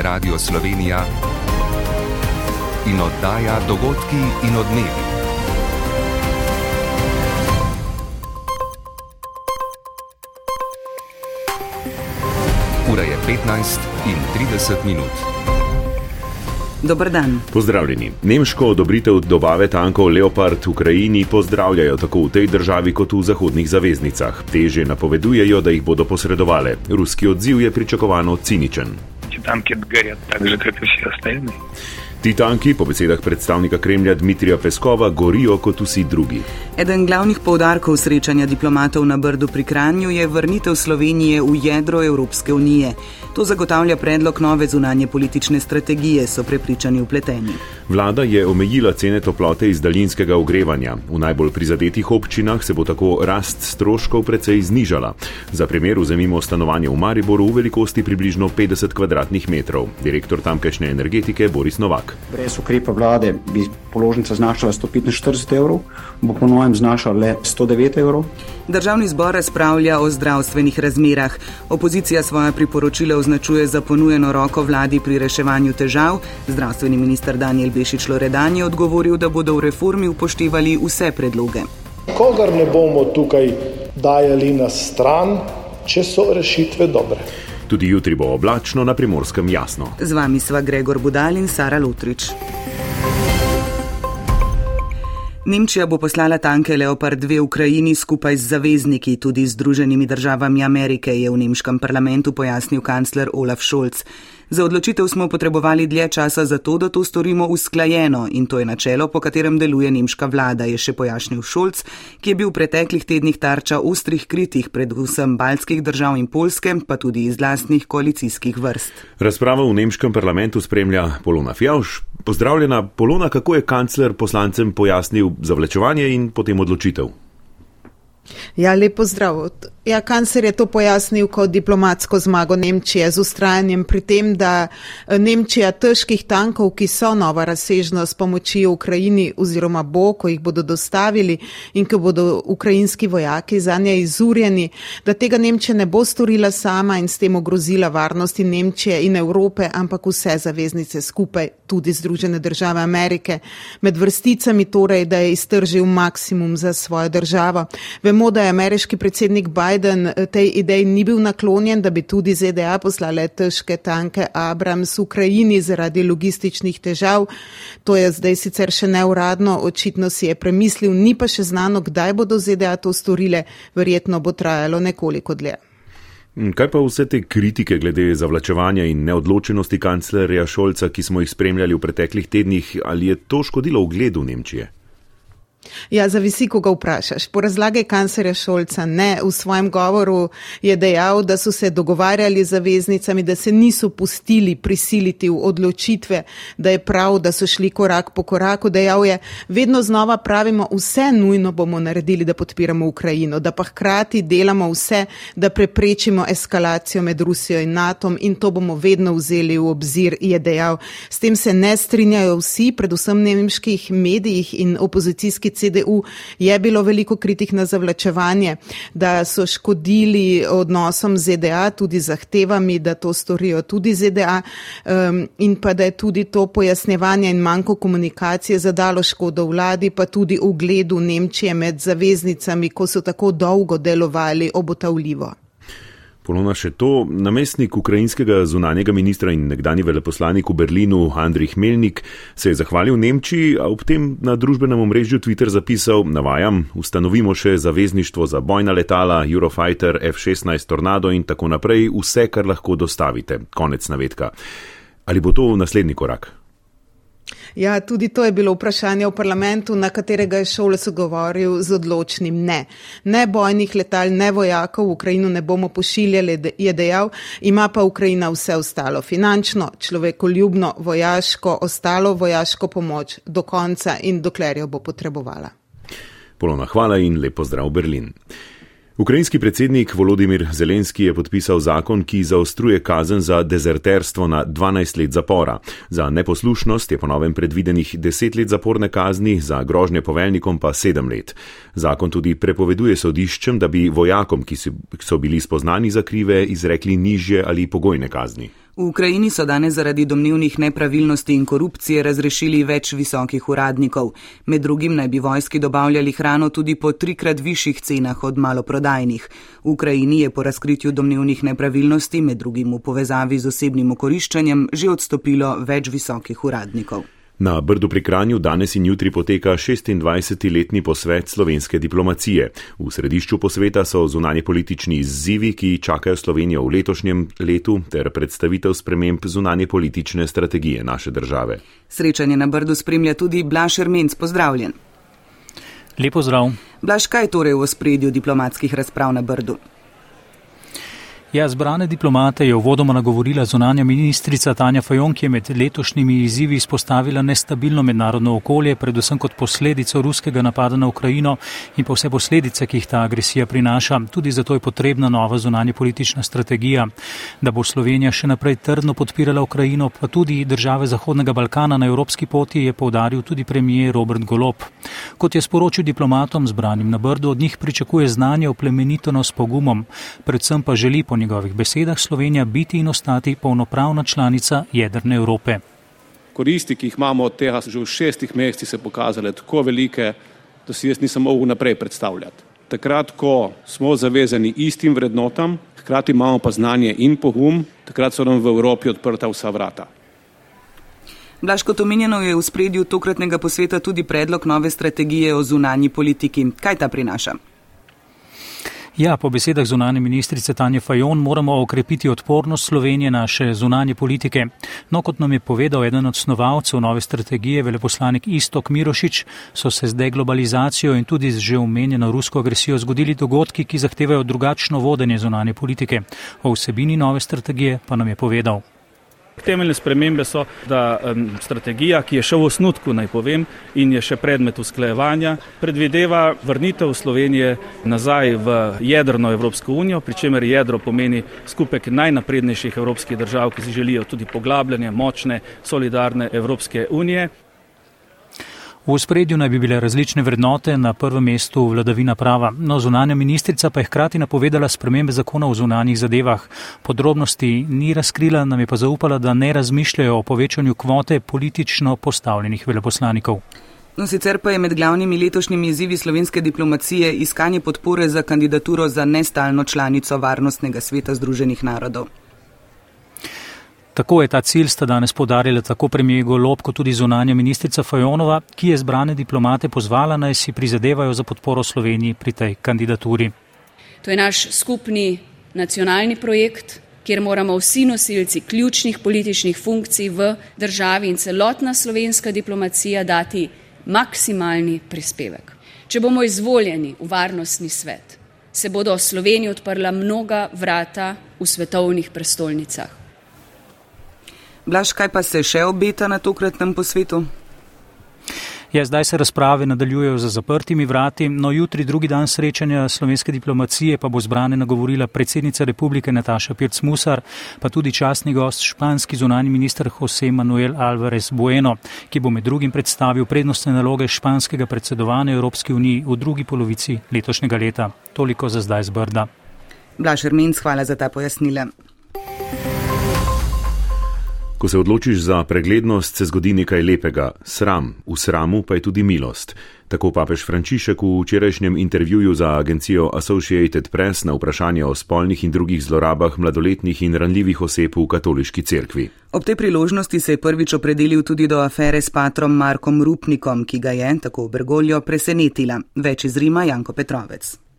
je Radio Slovenija in oddaja dogodki in odmevi. Ura je 15 in 30 minut. Dober dan. Pozdravljeni. Nemško odobritev dobave tankov Leopard Ukrajini pozdravljajo tako v tej državi kot v zahodnih zaveznicah. Teže napovedujejo, da jih bodo posredovali. Ruski odziv je pričakovano ciničen. Танки горят так же, как и все остальные. Ti tanki, po besedah predstavnika Kremlja Dmitrija Peskova, gorijo kot vsi drugi. Eden glavnih povdarkov srečanja diplomatov na Brdu pri Kranju je vrnitev Slovenije v jedro Evropske unije. To zagotavlja predlog nove zunanje politične strategije, so prepričani upleteni. Vlada je omejila cene toplote iz daljinskega ogrevanja. V najbolj prizadetih občinah se bo tako rast stroškov precej znižala. Za primer vzemimo stanovanje v Mariboru v velikosti približno 50 km2. Direktor tamkajšnje energetike Boris Novak. Brez ukrepa vlade bi položnica znašala 145 evrov, bo po novem znašala le 109 evrov. Državni zbor razpravlja o zdravstvenih razmerah. Opozicija svoje priporočila označuje za ponujeno roko vladi pri reševanju težav. Zdravstveni minister Daniel Bešič Loredan je odgovoril, da bodo v reformi upoštevali vse predloge. Kogar ne bomo tukaj dajali na stran, če so rešitve dobre. Tudi jutri bo oblačno, na primorskem jasno. Z vami sva Gregor Budal in Sara Lutrič. Nemčija bo poslala tanke Leopard 2 Ukrajini skupaj z zavezniki, tudi Združenimi državami Amerike, je v nemškem parlamentu pojasnil kancler Olaf Scholz. Za odločitev smo potrebovali dlje časa za to, da to storimo usklajeno in to je načelo, po katerem deluje nemška vlada, je še pojasnil Šolc, ki je bil v preteklih tednih tarča ostrih kritih predvsem baltskih držav in Polske, pa tudi iz lastnih koalicijskih vrst. Razpravo v nemškem parlamentu spremlja Polona Fjauš. Pozdravljena Polona, kako je kancler poslancem pojasnil zavlečevanje in potem odločitev? Ja, lepo zdrav. Ja, kancer je to pojasnil kot diplomatsko zmago Nemčije z ustrajanjem pri tem, da eh, Nemčija težkih tankov, ki so nova razsežnost pomoči Ukrajini oziroma bo, ko jih bodo dostavili in ko bodo ukrajinski vojaki za nje izurjeni, da tega Nemčija ne bo storila sama in s tem ogrozila varnosti Nemčije in Evrope, ampak vse zaveznice skupaj, tudi Združene države Amerike, med vrsticami torej, da je iztržil maksimum za svojo državo. Vemo, da je ameriški predsednik Biden eh, tej ideji ni bil naklonjen, da bi tudi ZDA poslale težke tanke Abrams v Ukrajini zaradi logističnih težav. To je zdaj sicer še neuradno, očitno si je premislil, ni pa še znano, kdaj bodo ZDA to storile, verjetno bo trajalo nekoliko dlje. Hm, kaj pa vse te kritike glede zavlačevanja in neodločenosti kanclerja Šolca, ki smo jih spremljali v preteklih tednih, ali je to škodilo ugledu Nemčije? Ja, zavisi, ko ga vprašaš. Po razlage kancerja Šolca ne. V svojem govoru je dejal, da so se dogovarjali z zaveznicami, da se niso pustili prisiliti v odločitve, da je prav, da so šli korak po koraku. Dejal je, vedno znova pravimo, vse nujno bomo naredili, da podpiramo Ukrajino, da pa hkrati delamo vse, da preprečimo eskalacijo med Rusijo in NATO in to bomo vedno vzeli v obzir, je dejal. S tem se ne strinjajo vsi, predvsem nemških medijih in opozicijskih CDU je bilo veliko kritik na zavlačevanje, da so škodili odnosom ZDA, tudi zahtevami, da to storijo tudi ZDA um, in pa da je tudi to pojasnjevanje in manjko komunikacije zadalo škodo vladi, pa tudi ugledu Nemčije med zaveznicami, ko so tako dolgo delovali obotavljivo. Ponovno še to, namestnik ukrajinskega zunanjega ministra in nekdani veleposlanik v Berlinu Andrij Melnik se je zahvalil Nemčiji, a ob tem na družbenem omrežju Twitter zapisal, navajam, ustanovimo še zavezništvo za bojna letala, Eurofighter, F-16 Tornado in tako naprej, vse, kar lahko dostavite. Konec navedka. Ali bo to naslednji korak? Ja, tudi to je bilo vprašanje v parlamentu, na katerega je Šolec govoril z odločnim ne. Ne bojnih letal, ne vojakov v Ukrajino ne bomo pošiljali, je dejal, ima pa Ukrajina vse ostalo, finančno, človekoljubno, vojaško, ostalo vojaško pomoč do konca in dokler jo bo potrebovala. Polona hvala in lepo zdrav Berlin. Ukrajinski predsednik Volodimir Zelenski je podpisal zakon, ki zaostruje kazen za dezerterstvo na 12 let zapora. Za neposlušnost je ponovem predvidenih 10 let zaporne kazni, za grožnje poveljnikom pa 7 let. Zakon tudi prepoveduje sodiščem, da bi vojakom, ki so bili spoznani za krive, izrekli nižje ali pogojne kazni. V Ukrajini so danes zaradi domnevnih nepravilnosti in korupcije razrešili več visokih uradnikov. Med drugim naj bi vojski dobavljali hrano tudi po trikrat višjih cenah od maloprodajnih. V Ukrajini je po razkritju domnevnih nepravilnosti, med drugim v povezavi z osebnim okoriščanjem, že odstopilo več visokih uradnikov. Na Brdu pri Kranju danes in jutri poteka 26-letni posvet slovenske diplomacije. V središču posveta so zunanje politični izzivi, ki čakajo Slovenijo v letošnjem letu, ter predstavitev sprememb zunanje politične strategije naše države. Srečanje na Brdu spremlja tudi Blaž Ermenc. Pozdravljen. Lepo zdrav. Blaž, kaj torej v spredju diplomatskih razprav na Brdu? Ja, zbrane diplomate je uvodoma nagovorila zunanja ministrica Tanja Fajon, ki je med letošnjimi izzivi izpostavila nestabilno mednarodno okolje, predvsem kot posledico ruskega napada na Ukrajino in pa vse posledice, ki jih ta agresija prinaša. Tudi zato je potrebna nova zunanja politična strategija, da bo Slovenija še naprej trdno podpirala Ukrajino, pa tudi države Zahodnega Balkana na evropski poti, je povdaril tudi premijer Robert Golop. Kot je sporočil diplomatom zbranim na Brdu, od njih pričakuje znanje o plemenitono s pogumom, predvsem pa želi po njegovih besedah Slovenija biti in ostati polnopravna članica jedrne Evrope. Koristi, ki jih imamo od tega, so že v šestih mesecih se pokazale tako velike, da si jaz nisem mogel naprej predstavljati. Takrat, ko smo zavezani istim vrednotam, hkrati imamo pa znanje in pogum, takrat so nam v Evropi odprta vsa vrata. Blaž, kot omenjeno je v spredju tokratnega posveta tudi predlog nove strategije o zunanji politiki. Kaj ta prinaša? Ja, po besedah zunanje ministrice Tanje Fajon moramo okrepiti odpornost Slovenije naše zunanje politike. No, kot nam je povedal eden od snovalcev nove strategije, veleposlanik Istok Mirošič, so se z deglobalizacijo in tudi z že omenjeno rusko agresijo zgodili dogodki, ki zahtevajo drugačno vodenje zunanje politike. O vsebini nove strategije pa nam je povedal. Temeljne spremembe so, da um, strategija, ki je še v osnutku, naj povem, in je še predmet usklajevanja, predvideva vrnitev Slovenije nazaj v jedrno Evropsko unijo, pri čemer jedro pomeni skupek najnaprednejših evropskih držav, ki si želijo tudi poglabljanje močne, solidarne Evropske unije. V spredju naj bi bile različne vrednote, na prvem mestu vladavina prava. No, zunanja ministrica pa je hkrati napovedala spremembe zakona o zunanjih zadevah. Podrobnosti ni razkrila, nam je pa zaupala, da ne razmišljajo o povečanju kvote politično postavljenih veleposlanikov. No, sicer pa je med glavnimi letošnjimi izzivi slovenske diplomacije iskanje podpore za kandidaturo za nestalno članico Varnostnega sveta Združenih narodov. Tako je ta cilj sta danes podarila tako premijer Golob kot tudi zunanja ministrica Fajonova, ki je zbrane diplomate pozvala naj si prizadevajo za podporo Sloveniji pri tej kandidaturi. To je naš skupni nacionalni projekt, kjer moramo vsi nosilci ključnih političnih funkcij v državi in celotna slovenska diplomacija dati maksimalni prispevek. Če bomo izvoljeni v varnostni svet, se bodo Sloveniji odprla mnoga vrata v svetovnih prestolnicah. Blaž, kaj pa se še obeta na tokratnem posvetu? Ja, zdaj se razprave nadaljujejo za zaprtimi vrati, no jutri drugi dan srečanja slovenske diplomacije pa bo zbrane nagovorila predsednica republike Nataša Pirc-Musar, pa tudi častni gost španski zunani minister Jose Manuel Alvarez Bueno, ki bo med drugim predstavil prednostne naloge španskega predsedovanja Evropske unije v drugi polovici letošnjega leta. Toliko za zdaj z Brda. Blaž Ermenc, hvala za ta pojasnila. Ko se odločiš za preglednost, se zgodi nekaj lepega. Sram, v sramu pa je tudi milost. Tako papež Frančišek v včerajšnjem intervjuju za agencijo Associated Press na vprašanje o spolnih in drugih zlorabah mladoletnih in ranljivih oseb v katoliški cerkvi. Ob tej priložnosti se je prvič opredelil tudi do afere s patrom Markom Rupnikom, ki ga je, tako v Bergoljo, presenetila. Več iz Rima Janko Petrovec.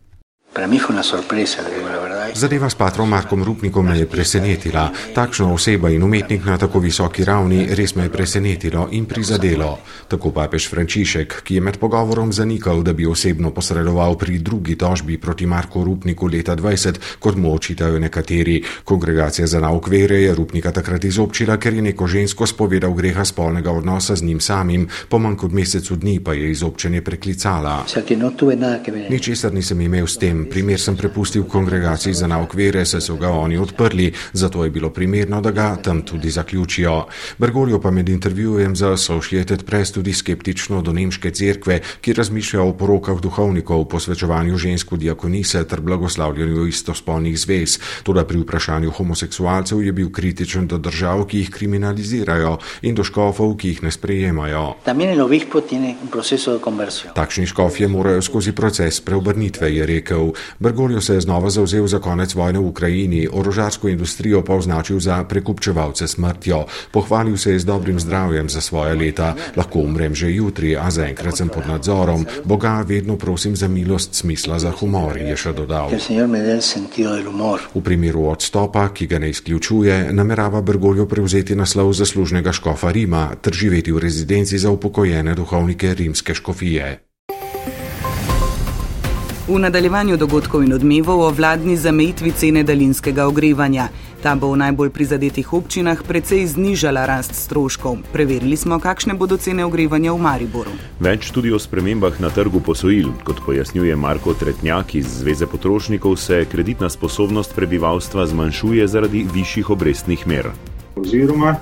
Zadeva s patrom Markom Rupnikom me je presenetila. Takšna oseba in umetnik na tako visoki ravni res me je presenetilo in prizadelo. Tako papež Frančišek, ki je med pogovorom zanikal, da bi osebno posredoval pri drugi tožbi proti Marku Rupniku leta 20, kot mu očitajo nekateri. Kongregacija za nauk vere je Rupnika takrat izobčila, ker je neko žensko spovedal greha spolnega odnosa z njim samim, po manj kot mesecu dni pa je izobčenje preklicala. Ničesar nisem imel s tem, primer sem prepustil kongregaciji za nauk vere, se so ga oni odprli, zato je bilo primerno, da ga tam tudi zaključijo. Bergoglio pa med intervjujem za Associated Press tudi skeptično do nemške cerkve, ki razmišlja o porokah duhovnikov, posvečevanju žensk v diakonise ter blagoslavljanju istospolnih zvez. Toda pri vprašanju homoseksualcev je bil kritičen do držav, ki jih kriminalizirajo in do škofov, ki jih ne sprejemajo. Takšni škofje morajo skozi proces preobrnitve, je rekel. Bergoglio se je znova zauzel za konec vojne v Ukrajini, orožarsko industrijo pa označil za prekupčevalce smrtjo. Pohvalil se je z dobrim zdravjem za svoje leta. Lahko umrem že jutri, a zaenkrat sem pod nadzorom. Boga vedno prosim za milost smisla za humor, je še dodal. V primeru odstopa, ki ga ne izključuje, namerava Bergoglio prevzeti naslov zaslužnega škofa Rima ter živeti v rezidenci za upokojene duhovnike rimske škofije. V nadaljevanju dogodkov in odmevov o vladni zamejitvi cene daljinskega ogrevanja. Ta bo v najbolj prizadetih občinah precej znižala rast stroškov. Preverili smo, kakšne bodo cene ogrevanja v Mariboru. Več tudi o spremembah na trgu posojil. Kot pojasnjuje Marko Tretnjak iz Zveze potrošnikov, se kreditna sposobnost prebivalstva zmanjšuje zaradi višjih obrestnih mer. Oziroma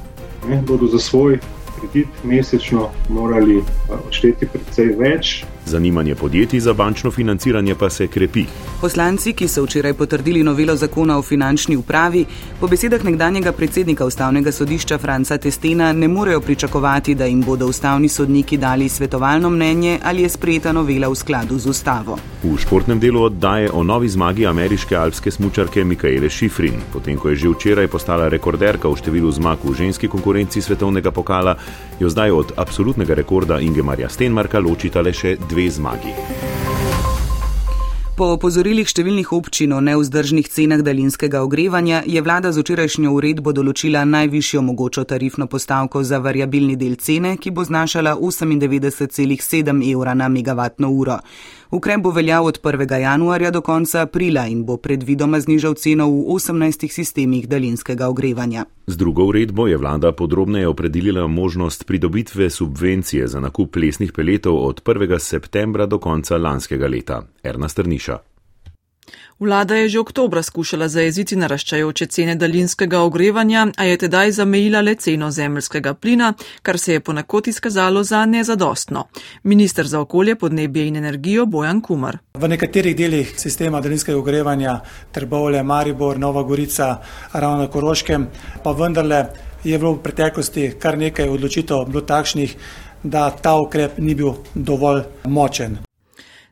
ne, bodo za svoj kredit mesečno morali odšteti precej več. Zanimanje podjetij za bančno financiranje pa se krepi. Poslanci, ki so včeraj potrdili novelo zakona o finančni upravi, po besedah nekdanjega predsednika ustavnega sodišča Franca Testena ne morejo pričakovati, da jim bodo ustavni sodniki dali svetovalno mnenje ali je sprejeta novela v skladu z ustavo. V športnem delu oddaje o novi zmagi ameriške alpske smučarke Mikaele Šifrin, potem ko je že včeraj postala rekorderka v številu zmag v ženski konkurenci svetovnega pokala, jo zdaj od absolutnega rekorda Ingemarja Stenmarka ločita le še dve zmagi. Po opozorilih številnih občin o neuzdržnih cenah daljinskega ogrevanja je vlada z včerajšnjo uredbo določila najvišjo mogočo tarifno postavko za variabilni del cene, ki bo znašala 98,7 evra na megavatno uro. Ukrep bo veljal od 1. januarja do konca aprila in bo predvidoma znižal ceno v 18 sistemih daljinskega ogrevanja. Z drugo uredbo je vlada podrobneje opredelila možnost pridobitve subvencije za nakup lesnih peletov od 1. septembra do konca lanskega leta. Erna Strniša. Vlada je že oktobra skušala zajeziti naraščajoče cene daljinskega ogrevanja, a je tedaj zamejila le ceno zemljskega plina, kar se je ponekod izkazalo za nezadostno. Ministr za okolje, podnebje in energijo Bojan Kumar. V nekaterih delih sistema daljinskega ogrevanja Trbovle, Maribor, Nova Gorica, ravno na Koroškem, pa vendarle je bilo v preteklosti kar nekaj odločitev bilo takšnih, da ta ukrep ni bil dovolj močen.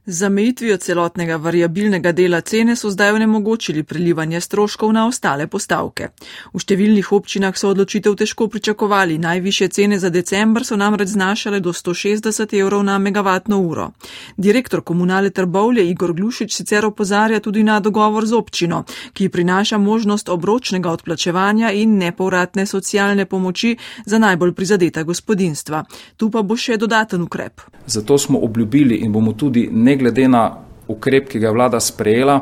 Z zamejitvijo celotnega variabilnega dela cene so zdaj onemogočili prelivanje stroškov na ostale postavke. V številnih občinah so odločitev težko pričakovali, najviše cene za decembr so namreč znašale do 160 evrov na megavatno uro. Direktor komunale Trbovlje Igor Glušič sicer opozarja tudi na dogovor z občino, ki prinaša možnost obročnega odplačevanja in nepovratne socialne pomoči za najbolj prizadeta gospodinstva. Tu pa bo še dodaten ukrep. Zato smo obljubili in bomo tudi ne glede na ukrep, ki ga je vlada sprejela,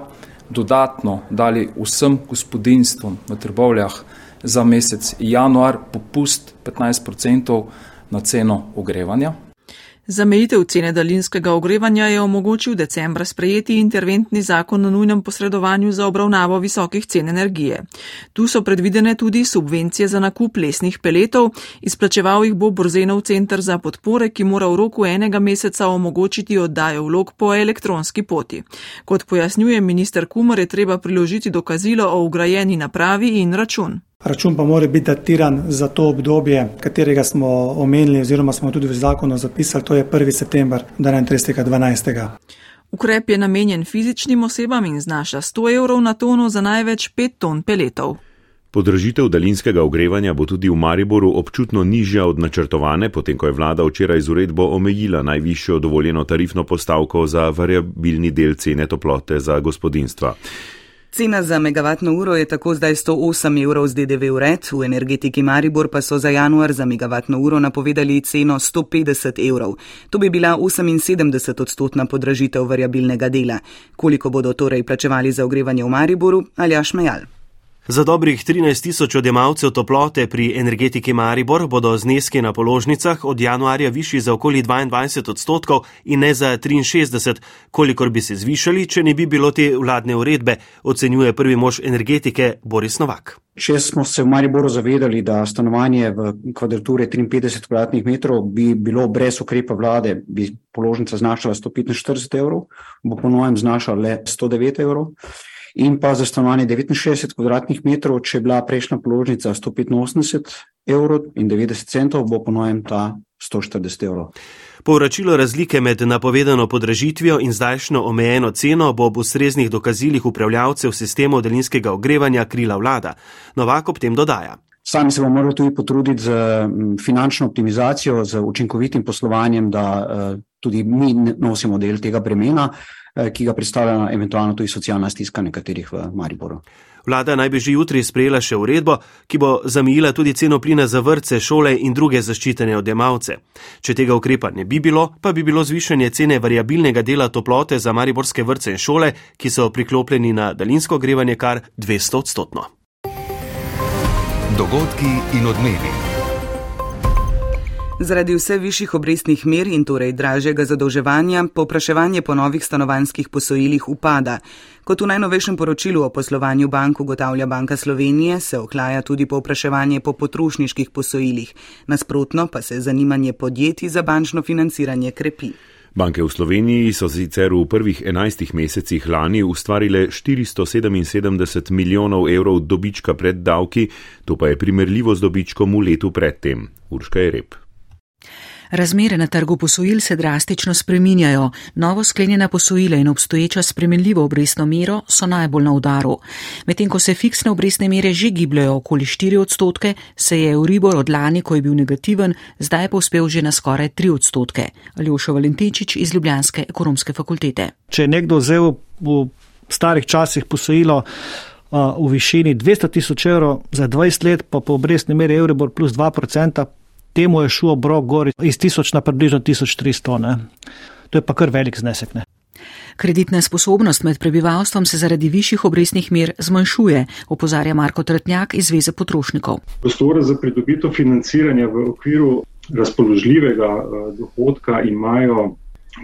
dodatno dali vsem gospodinstvom v Trbovljah za mesec januar popust 15% na ceno ogrevanja. Zamejitev cene daljinskega ogrevanja je omogočil decembra sprejeti interventni zakon o nujnem posredovanju za obravnavo visokih cen energije. Tu so predvidene tudi subvencije za nakup lesnih peletov, izplačeval jih bo Borzenov centr za podpore, ki mora v roku enega meseca omogočiti oddajo vlog po elektronski poti. Kot pojasnjuje minister Kumar, je treba priložiti dokazilo o ugrajeni napravi in račun. Račun pa mora biti datiran za to obdobje, katerega smo omenili oziroma smo tudi v zakonu zapisali, to je 1. september do 31.12. Ukrep je namenjen fizičnim osebam in znaša 100 evrov na tono za največ 5 ton peletov. Podražitev daljinskega ogrevanja bo tudi v Mariboru občutno nižja od načrtovane, potem ko je vlada včeraj z uredbo omejila najvišjo dovoljeno tarifno postavko za variabilni del cene toplote za gospodinstva. Cena za megavatno uro je tako zdaj 108 evrov z DDV ured, v energetiki Maribor pa so za januar za megavatno uro napovedali ceno 150 evrov. To bi bila 78 odstotna podražitev variabilnega dela. Koliko bodo torej plačevali za ogrevanje v Mariboru ali Ašmejal? Za dobrih 13 tisoč odjemalcev toplote pri energetiki Maribor bodo zneski na položnicah od januarja višji za okoli 22 odstotkov in ne za 63, kolikor bi se zvišali, če ne bi bilo te vladne uredbe, ocenjuje prvi mož energetike Boris Novak. Če smo se v Mariboru zavedali, da stanovanje v kvadraturi 53 kvadratnih metrov bi bilo brez ukrepa vlade, bi položnica znašala 145 evrov, bo po novem znašala le 109 evrov in pa za stanovanje 69 kvadratnih metrov, če je bila prejšnja položnica 185 evrov in 90 centov, bo po novem ta 140 evrov. Povračilo razlike med napovedano podražitvijo in zdajšnjo omejeno ceno bo ob ustreznih dokazilih upravljavcev sistemov daljinskega ogrevanja krila vlada. Novak ob tem dodaja. Sami se bomo morali tudi potruditi z finančno optimizacijo, z učinkovitim poslovanjem, da uh, tudi mi nosimo del tega bremena. Eh, ki ga predstavlja eventualno tudi socialna stiska nekaterih v Mariboru. Vlada naj bi že jutri sprejela še uredbo, ki bo zamijila tudi ceno plina za vrtce, šole in druge zaščitene odjemalce. Če tega ukrepa ne bi bilo, pa bi bilo zvišanje cene variabilnega dela toplote za mariborske vrtce in šole, ki so priklopljeni na daljinsko grevanje kar 200 odstotno. Dogodki in odmevi. Zaradi vse višjih obrestnih mer in torej dražjega zadolževanja, popraševanje po novih stanovanskih posojilih upada. Kot v najnovejšem poročilu o poslovanju bank ugotavlja Banka Slovenije, se ohlaja tudi popraševanje po potrošniških posojilih. Nasprotno pa se zanimanje podjetij za bančno financiranje krepi. Banke v Sloveniji so sicer v prvih enajstih mesecih lani ustvarile 477 milijonov evrov dobička pred davki, to pa je primerljivo z dobičkom v letu predtem. Urška je rep. Razmere na trgu posojil se drastično spreminjajo. Novo sklenjena posojila in obstoječa spremenljivo obrestno mero so najbolj na udaru. Medtem ko se fiksne obrestne mere že gibljajo okoli 4 odstotke, se je Euribor od lani, ko je bil negativen, zdaj pa uspel že na skoraj 3 odstotke. Aljoša Valentičič iz Ljubljanske ekonomske fakultete. Če je nekdo vzel v starih časih posojilo, V višini 200 tisoč evrov za 20 let, pa po obrestni meri Euribor plus 2%, temu je šlo obrok gor iz 1000 na približno 1300. Ne. To je pa kar velik znesek. Ne. Kreditna sposobnost med prebivalstvom se zaradi višjih obrestnih mer zmanjšuje, opozarja Marko Tretnjak iz Zveze potrošnikov. Prostore za pridobitev financiranja v okviru razpoložljivega eh, dohodka imajo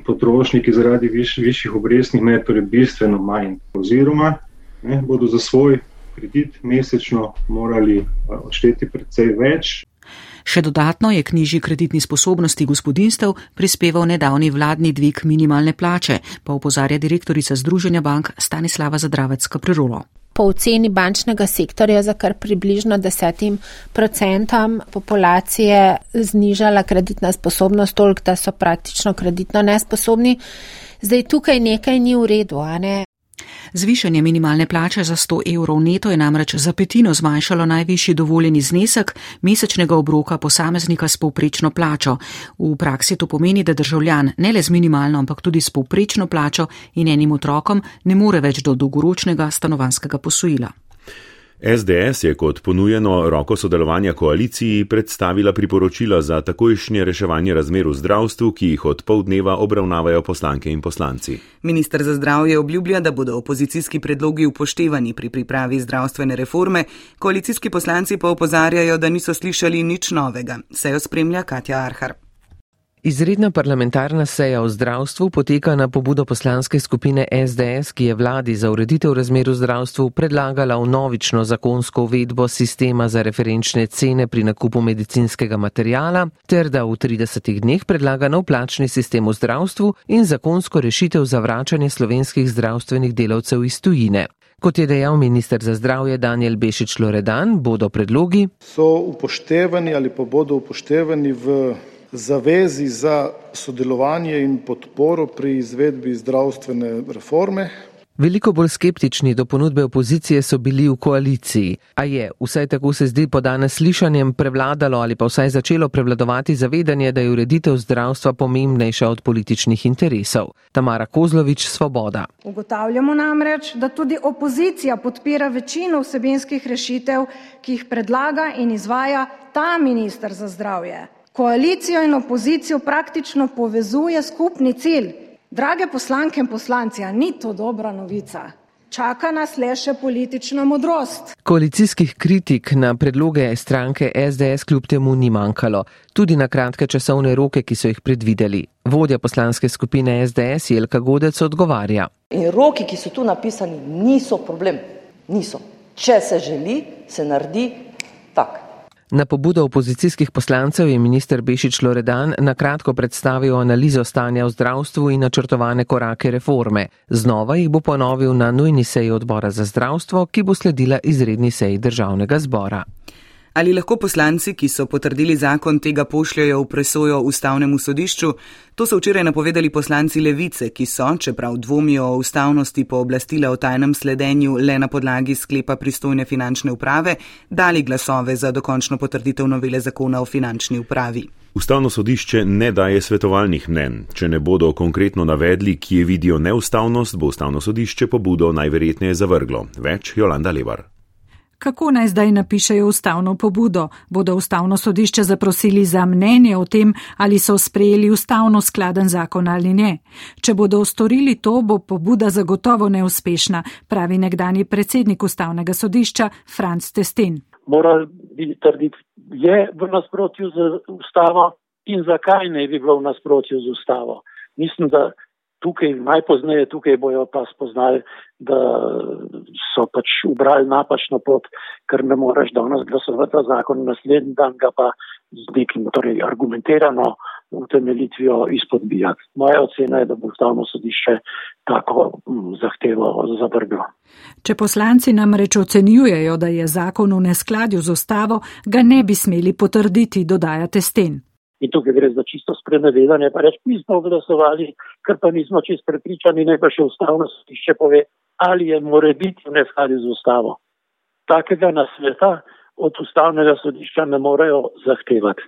potrošniki zaradi viš, višjih obrestnih mer torej bistveno manj oziroma ne, bodo za svoj kredit mesečno morali eh, odšteti precej več, Še dodatno je k nižji kreditni sposobnosti gospodinstev prispeval nedavni vladni dvig minimalne plače, pa upozarja direktorica Združenja bank Stanislava Zadravec Kaprirolo. Po oceni bančnega sektorja za kar približno desetim procentom populacije znižala kreditna sposobnost toliko, da so praktično kreditno nesposobni. Zdaj tukaj nekaj ni v redu, a ne? Zvišanje minimalne plače za 100 evrov neto je namreč za petino zmanjšalo najvišji dovoljeni znesek mesečnega obroka posameznika s povprečno plačo. V praksi to pomeni, da državljan ne le z minimalno, ampak tudi s povprečno plačo in enim otrokom ne more več do dolgoročnega stanovanskega posojila. SDS je kot ponujeno roko sodelovanja koaliciji predstavila priporočila za takojšnje reševanje razmer v zdravstvu, ki jih od pol dneva obravnavajo poslanke in poslanci. Ministr za zdravje obljublja, da bodo opozicijski predlogi upoštevani pri pripravi zdravstvene reforme, koalicijski poslanci pa opozarjajo, da niso slišali nič novega. Sejo spremlja Katja Arhar. Izredna parlamentarna seja o zdravstvu poteka na pobudo poslanske skupine SDS, ki je vladi za ureditev razmer v zdravstvu predlagala novično zakonsko uvedbo sistema za referenčne cene pri nakupu medicinskega materijala, ter da v 30 dneh predlaga nov plačni sistem v zdravstvu in zakonsko rešitev za vračanje slovenskih zdravstvenih delavcev iz tujine. Kot je dejal minister za zdravje Daniel Bešič Loredan, bodo predlogi so upoštevani ali pa bodo upoštevani v zavezi za sodelovanje in podporo pri izvedbi zdravstvene reforme. Veliko bolj skeptični do ponudbe opozicije so bili v koaliciji, a je, vsaj tako se zdi po danes slišanjem, prevladalo ali pa vsaj začelo prevladovati zavedanje, da je ureditev zdravstva pomembnejša od političnih interesov. Tamara Kozlovič, Svoboda. Ugotavljamo namreč, da tudi opozicija podpira večino vsebinskih rešitev, ki jih predlaga in izvaja ta minister za zdravje. Koalicijo in opozicijo praktično povezuje skupni cilj. Drage poslanke in poslanci, a ni to dobra novica? Čaka nas le še politična modrost. Koalicijskih kritik na predloge stranke SDS kljub temu ni manjkalo, tudi na kratke časovne roke, ki so jih predvideli. Vodja poslanske skupine SDS Jelka Godec odgovarja. In roki, ki so tu napisani, niso problem. Niso. Če se želi, se naredi tak. Na pobudo opozicijskih poslancev je minister Bešič Loredan na kratko predstavil analizo stanja v zdravstvu in načrtovane korake reforme. Znova jih bo ponovil na nujni seji odbora za zdravstvo, ki bo sledila izredni seji državnega zbora. Ali lahko poslanci, ki so potrdili zakon, tega pošljajo v presojo ustavnemu sodišču? To so včeraj napovedali poslanci Levice, ki so, čeprav dvomijo o ustavnosti pooblastila o tajnem sledenju le na podlagi sklepa pristojne finančne uprave, dali glasove za dokončno potrditev novele zakona o finančni upravi. Ustavno sodišče ne daje svetovalnih mnen. Če ne bodo konkretno navedli, kje vidijo neustavnost, bo ustavno sodišče pobudo najverjetneje zavrglo. Več Jolanda Levar. Kako naj zdaj napišejo ustavno pobudo? Bodo ustavno sodišče zaprosili za mnenje o tem, ali so sprejeli ustavno skladen zakon ali ne? Če bodo storili to, bo pobuda zagotovo neuspešna, pravi nekdani predsednik ustavnega sodišča Franz Testin. Mora biti trditi, je v nasprotju z ustavo in zakaj ne bi bilo v nasprotju z ustavo. Mislim, da tukaj, najpozneje tukaj bojo pa spoznali, da so pač ubrali napačno pot, ker ne moreš danes glasovati za zakon, naslednji dan ga pa z nekim torej, argumentirano utemeljitvijo izpodbijati. Moja ocena je, da bo ustavno sodišče tako m, zahtevo zavrglo. Če poslanci namreč ocenjujejo, da je zakon v neskladju z ustavo, ga ne bi smeli potrditi, dodajate sten. In tukaj gre za čisto sprenevedanje, pa reč, mi smo glasovali, ker pa nismo čist prepričani, ne pa še ustavno sodišče pove, ali je more biti v neskladju z ustavo. Takega nasveta od ustavnega sodišča ne morejo zahtevati.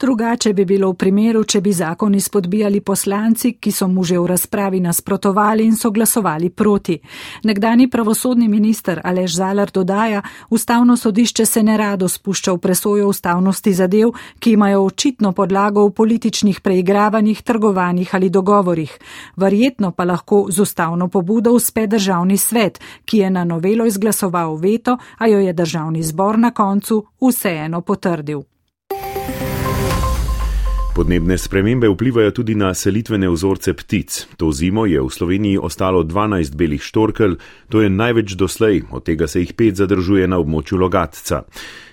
Drugače bi bilo v primeru, če bi zakon izpodbijali poslanci, ki so mu že v razpravi nasprotovali in so glasovali proti. Nekdani pravosodni minister Alež Zalar dodaja, ustavno sodišče se ne rado spušča v presojo ustavnosti zadev, ki imajo očitno podlago v političnih preigravanjih, trgovanjih ali dogovorih. Verjetno pa lahko z ustavno pobudo uspe državni svet, ki je na novelo izglasoval veto, a jo je državni zbor na koncu vseeno potrdil. Podnebne spremembe vplivajo tudi na selitvene vzorce ptic. To zimo je v Sloveniji ostalo 12 belih štorkelj, to je največ doslej, od tega se jih pet zadržuje na območju Logatca.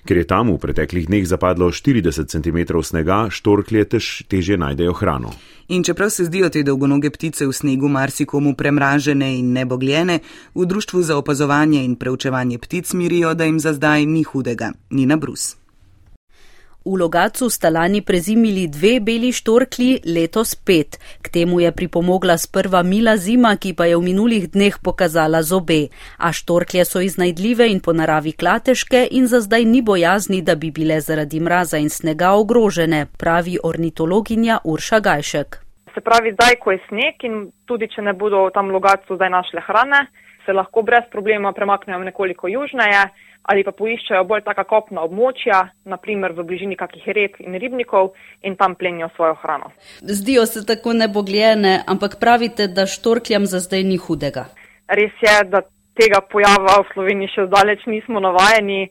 Ker je tam v preteklih dneh zapadlo 40 cm snega, štorklje tež, teže najdejo hrano. In čeprav se zdijo te dolgonoge ptice v snegu marsikomu premražene in nebogljene, v Društvu za opazovanje in preučevanje ptic mirijo, da jim za zdaj ni hudega. Nina Brus. V Logacu sta lani prezimili dve beli štorkli, letos pet. K temu je pripomogla sprva mila zima, ki pa je v minulih dneh pokazala zobe. A štorklje so iznajdljive in po naravi klateške in za zdaj ni bojazni, da bi bile zaradi mraza in snega ogrožene, pravi ornitologinja Urša Gajšek. Se pravi, zdaj, ko je sneg in tudi, če ne bodo tam v Logacu zdaj našle hrane, se lahko brez problema premaknejo nekoliko južneje ali pa poiščejo bolj taka kopna območja, naprimer v bližini kakih rek in ribnikov in tam plenijo svojo hrano. Zdijo se tako nebogljene, ampak pravite, da štorkljam za zdaj ni hudega. Res je, da tega pojava v Sloveniji še zdaleč nismo navajeni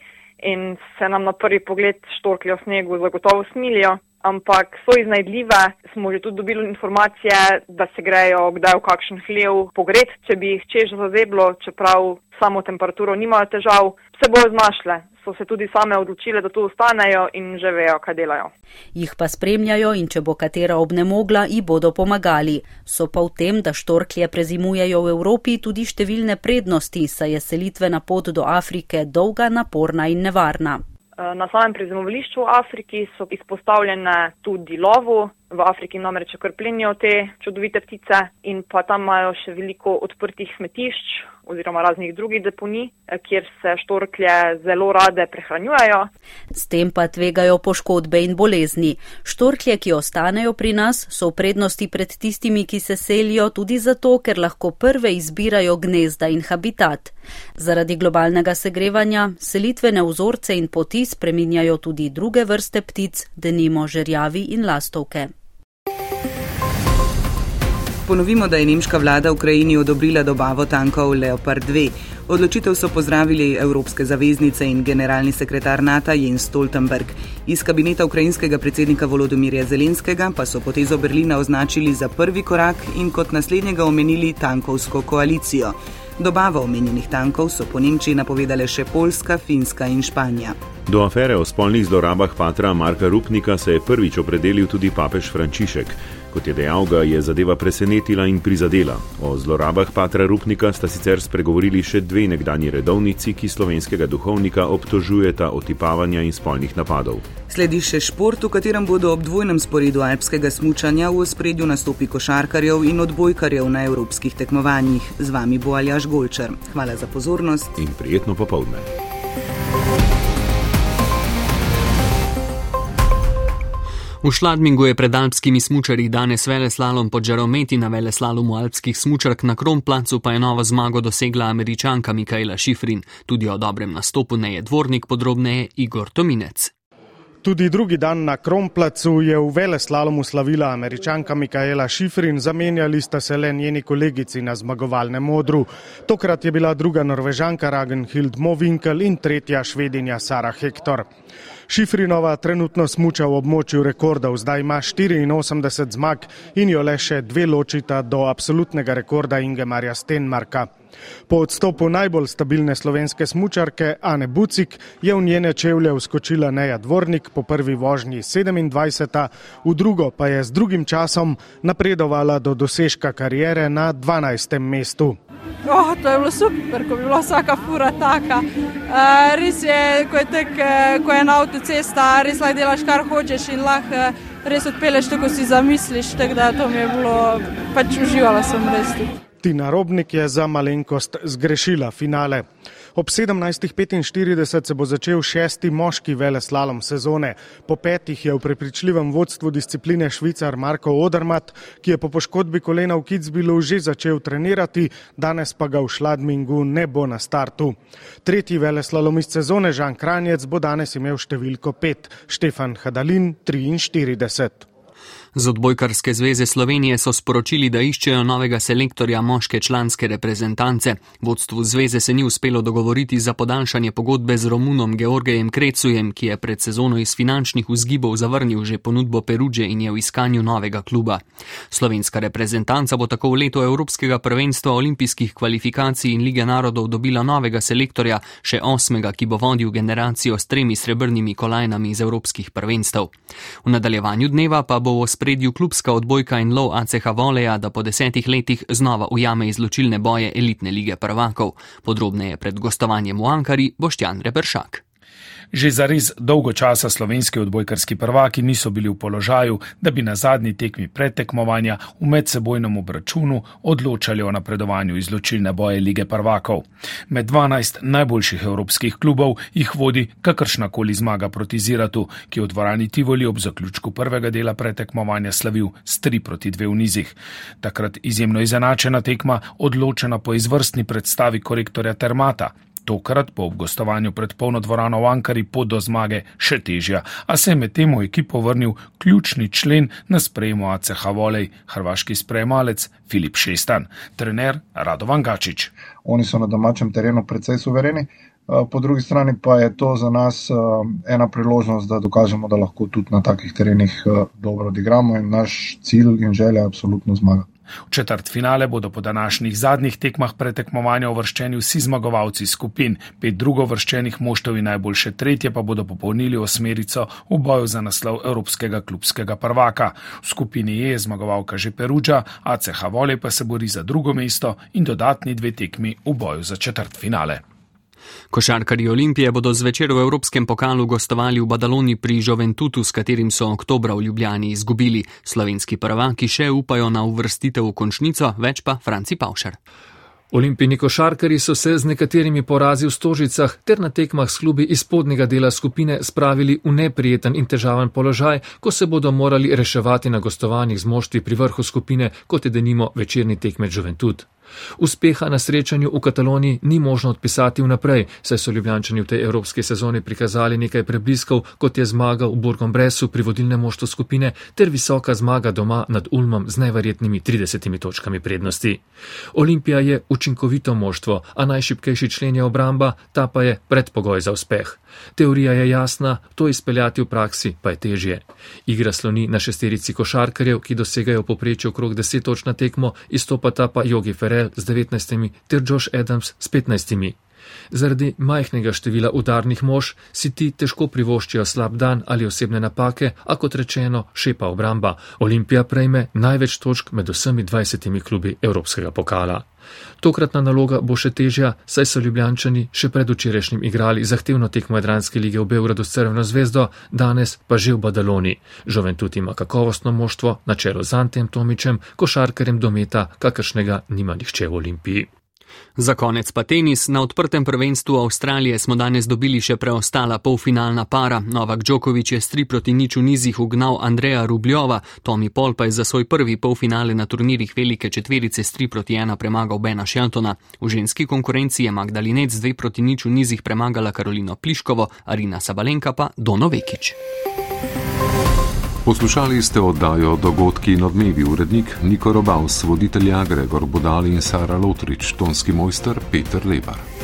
in se nam na prvi pogled štorklje v snegu zagotovo smilijo. Ampak so iznajdljive, smo že tudi dobili informacije, da se grejo kdaj v kakšen hlev pogret, če bi jih čež zazeblo, čeprav samo temperaturo nimajo težav, se bojo znašle. So se tudi same odločile, da tu ostanejo in že vejo, kaj delajo. Jih pa spremljajo in če bo katera obnemogla, ji bodo pomagali. So pa v tem, da štorklje prezimujejo v Evropi tudi številne prednosti, saj je selitvena pot do Afrike dolga, naporna in nevarna. Na samem prezimovališču v Afriki so izpostavljene tudi lovu. V Afriki namreč kar plenijo te čudovite ptice in pa tam imajo še veliko odprtih smetišč oziroma raznih drugih deponij, kjer se štorklje zelo rade prehranjujejo. S tem pa tvegajo poškodbe in bolezni. Štorklje, ki ostanejo pri nas, so v prednosti pred tistimi, ki se selijo tudi zato, ker lahko prve izbirajo gnezda in habitat. Zaradi globalnega segrevanja selitvene vzorce in poti spreminjajo tudi druge vrste ptic, denimo žerjavi in lastovke. Ponovimo, da je nemška vlada Ukrajini odobrila dobavo tankov Leopard 2. Odločitev so pozdravili evropske zaveznice in generalni sekretar NATO Jens Stoltenberg. Iz kabineta ukrajinskega predsednika Volodomirja Zelenskega pa so potezo Berlina označili za prvi korak in kot naslednjega omenili tankovsko koalicijo. Dobavo omenjenih tankov so po Nemčiji napovedale še Poljska, Finska in Španija. Do afere o spolnih zlorabah patra Marka Rupnika se je prvič opredelil tudi papež Frančišek. Kot je dejal, ga je zadeva presenetila in prizadela. O zlorabah patra Rupnika sta sicer spregovorili še dve nekdani redovnici, ki slovenskega duhovnika obtožujeta otipavanja in spolnih napadov. Sledi še šport, v katerem bodo ob dvojnem sporedu alpskega smučanja v ospredju nastopi košarkarjev in odbojkarjev na evropskih tekmovanjih. Z vami bo Aljaš Golčer. Hvala za pozornost in prijetno popovdne. V Šladmingu je pred alpskimi smučarji danes vele slalom pod žarometi na vele slalomu alpskih smučark, na Kronplacu pa je novo zmago dosegla američanka Mikaela Šifrin. Tudi o dobrem nastopu ne je dvornik, podrobneje Igor Tominec. Tudi drugi dan na Kronplacu je v vele slalomu slavila američanka Mikaela Šifrin, zamenjali sta se le njeni kolegici na zmagovalnem modru. Tokrat je bila druga norvežanka Ragenhild Movinkel in tretja švedinja Sara Hektor. Šifrinova trenutno smuča v območju rekordov, zdaj ima 84 zmag in jo le še dve ločita do absolutnega rekorda Ingemarja Stenmarka. Po odstopu najbolj stabilne slovenske smučarke Ane Bucik je v njene čevlje vskočila Neja Dvornik po prvi vožnji 27, v drugo pa je z drugim časom napredovala do dosežka karijere na 12. mestu. Oh, to je bilo super, ko bi bila vsaka fura taka. Uh, res je, ko je, tek, uh, ko je na avtocesta, res lahko delaš kar hočeš in lahko uh, res odpeleš to, ko si zamisliš. Tako da to mi je bilo, pač uživala sem res. Tina Robnik je za malenkost zgrešila finale. Ob 17.45 se bo začel šesti moški veleslalom sezone. Po petih je v prepričljivem vodstvu discipline švicar Marko Odermat, ki je po poškodbi kolena v Kitzbilu že začel trenirati, danes pa ga v Šladmingu ne bo na startu. Tretji veleslalomist sezone Žan Kranjec bo danes imel številko 5, Štefan Hadalin 43. Z odbojkarske zveze Slovenije so sporočili, da iščejo novega selektorja moške članske reprezentance. Vodstvu zveze se ni uspelo dogovoriti za podaljšanje pogodbe z Romunom Georgejem Krecujem, ki je pred sezono iz finančnih vzgibov zavrnil že ponudbo Perudže in je v iskanju novega kluba. Slovenska reprezentanca bo tako v letu Evropskega prvenstva olimpijskih kvalifikacij in lige narodov dobila novega selektorja, še osmega, ki bo vodil generacijo s tremi srebrnimi kolajnami iz evropskih prvenstv. V nadaljevanju dneva pa bo v spredju klubska odbojka in lov ACH Voleja, da po desetih letih znova ujame izločilne boje elitne lige prvakov. Podrobneje pred gostovanjem v Ankari Boštjan Reperšak. Že za res dolgo časa slovenski odbojkarski prvaki niso bili v položaju, da bi na zadnji tekmi predtekmovanja v medsebojnem obračunu odločali o napredovanju izločilne boje lige prvakov. Med 12 najboljših evropskih klubov jih vodi kakršnakoli zmaga proti Ziratu, ki je v dvorani Tivoli ob zaključku prvega dela predtekmovanja slavil s 3 proti 2 v nizih. Takrat izjemno izenačena tekma, odločena po izvrstni predstavi korektorja Termata. Tokrat bo ob gostovanju pred polno dvorano v Ankari pot do zmage še težja, a se je med tem v ekipo vrnil ključni člen na sprejemu ACH Volej, hrvaški sprejemalec Filip Šestan, trener Radovan Gačič. Oni so na domačem terenu precej suvereni. Eh, po drugi strani pa je to za nas eh, ena priložnost, da dokažemo, da lahko tudi na takih terenih eh, dobro odigramo in naš cilj in želja je absolutno zmaga. V četrt finale bodo po današnjih zadnjih tekmah pretekmovanja uvrščeni vsi zmagovalci skupin, pet drugo vrščenih moštov in najboljše tretje pa bodo popolnili osmerico v boju za naslov Evropskega klubskega prvaka. V skupini E je zmagovalka že Peruđa, ACH Vole pa se bori za drugo mesto in dodatni dve tekmi v boju za četrt Košarkari Olimpije bodo zvečer v Evropskem pokalu gostovali v Badaloni pri Joventutu, s katerim so oktobra v Ljubljani izgubili. Slovenski prvaki še upajo na uvrstitev v končnico, več pa Franci Pavšar. Olimpijni košarkari so se z nekaterimi porazi v stožicah ter na tekmah s klubi iz spodnjega dela skupine spravili v neprijeten in težaven položaj, ko se bodo morali reševati na gostovanjih z moštvi pri vrhu skupine, kot je denimo večerni tekme Juventut. Uspeha na srečanju v Kataloniji ni možno odpisati vnaprej, saj so ljubljančani v tej evropski sezoni prikazali nekaj prebliskov, kot je zmaga v Burgom Bresu pri vodilnem moštvu skupine ter visoka zmaga doma nad Ulmom z neverjetnimi 30 točkami prednosti. Olimpija je učinkovito moštvo, a najšipkejši člen je obramba, ta pa je predpogoj za uspeh. Teorija je jasna, to izpeljati v praksi pa je težje. Igra sloni na šesterici košarkarjev, ki dosegajo poprečje okrog 10 točk na tekmo, izstopata pa Jogi Ferel z 19 ter Josh Adams s 15. Zaradi majhnega števila udarnih mož si ti težko privoščijo slab dan ali osebne napake, a kot rečeno, šepa obramba. Olimpija prejme največ točk med vsemi 20 klubi Evropskega pokala. Tokratna naloga bo še težja, saj so ljubljančani še pred včerajšnjim igrali zahtevno tekmo Jadranske lige v Beogradu s Crveno zvezdo, danes pa že v Badaloni. Žoventud ima kakovostno moštvo na čelu z Antem Tomičem, košarkarjem dometa, kakršnega nima nihče v Olimpiji. Za konec pa tenis. Na odprtem prvenstvu Avstralije smo danes dobili še preostala polfinalna para. Novak Djokovic je s 3 proti nič v nizih ugnal Andreja Rubljova, Tommy Paul pa je za svoj prvi polfinale na turnirjih velike četverice s 3 proti 1 premagal Bena Sheltona. V ženski konkurenci je Magdalinec z 2 proti nič v nizih premagala Karolino Pliškovo, Arina Sabalenka pa Dono Vekič. Poslušali ste oddajo Dogodki in odmevi urednik Niko Robaus, voditelja Gregor Budali in Sara Lotrič, tonski mojster Peter Lebar.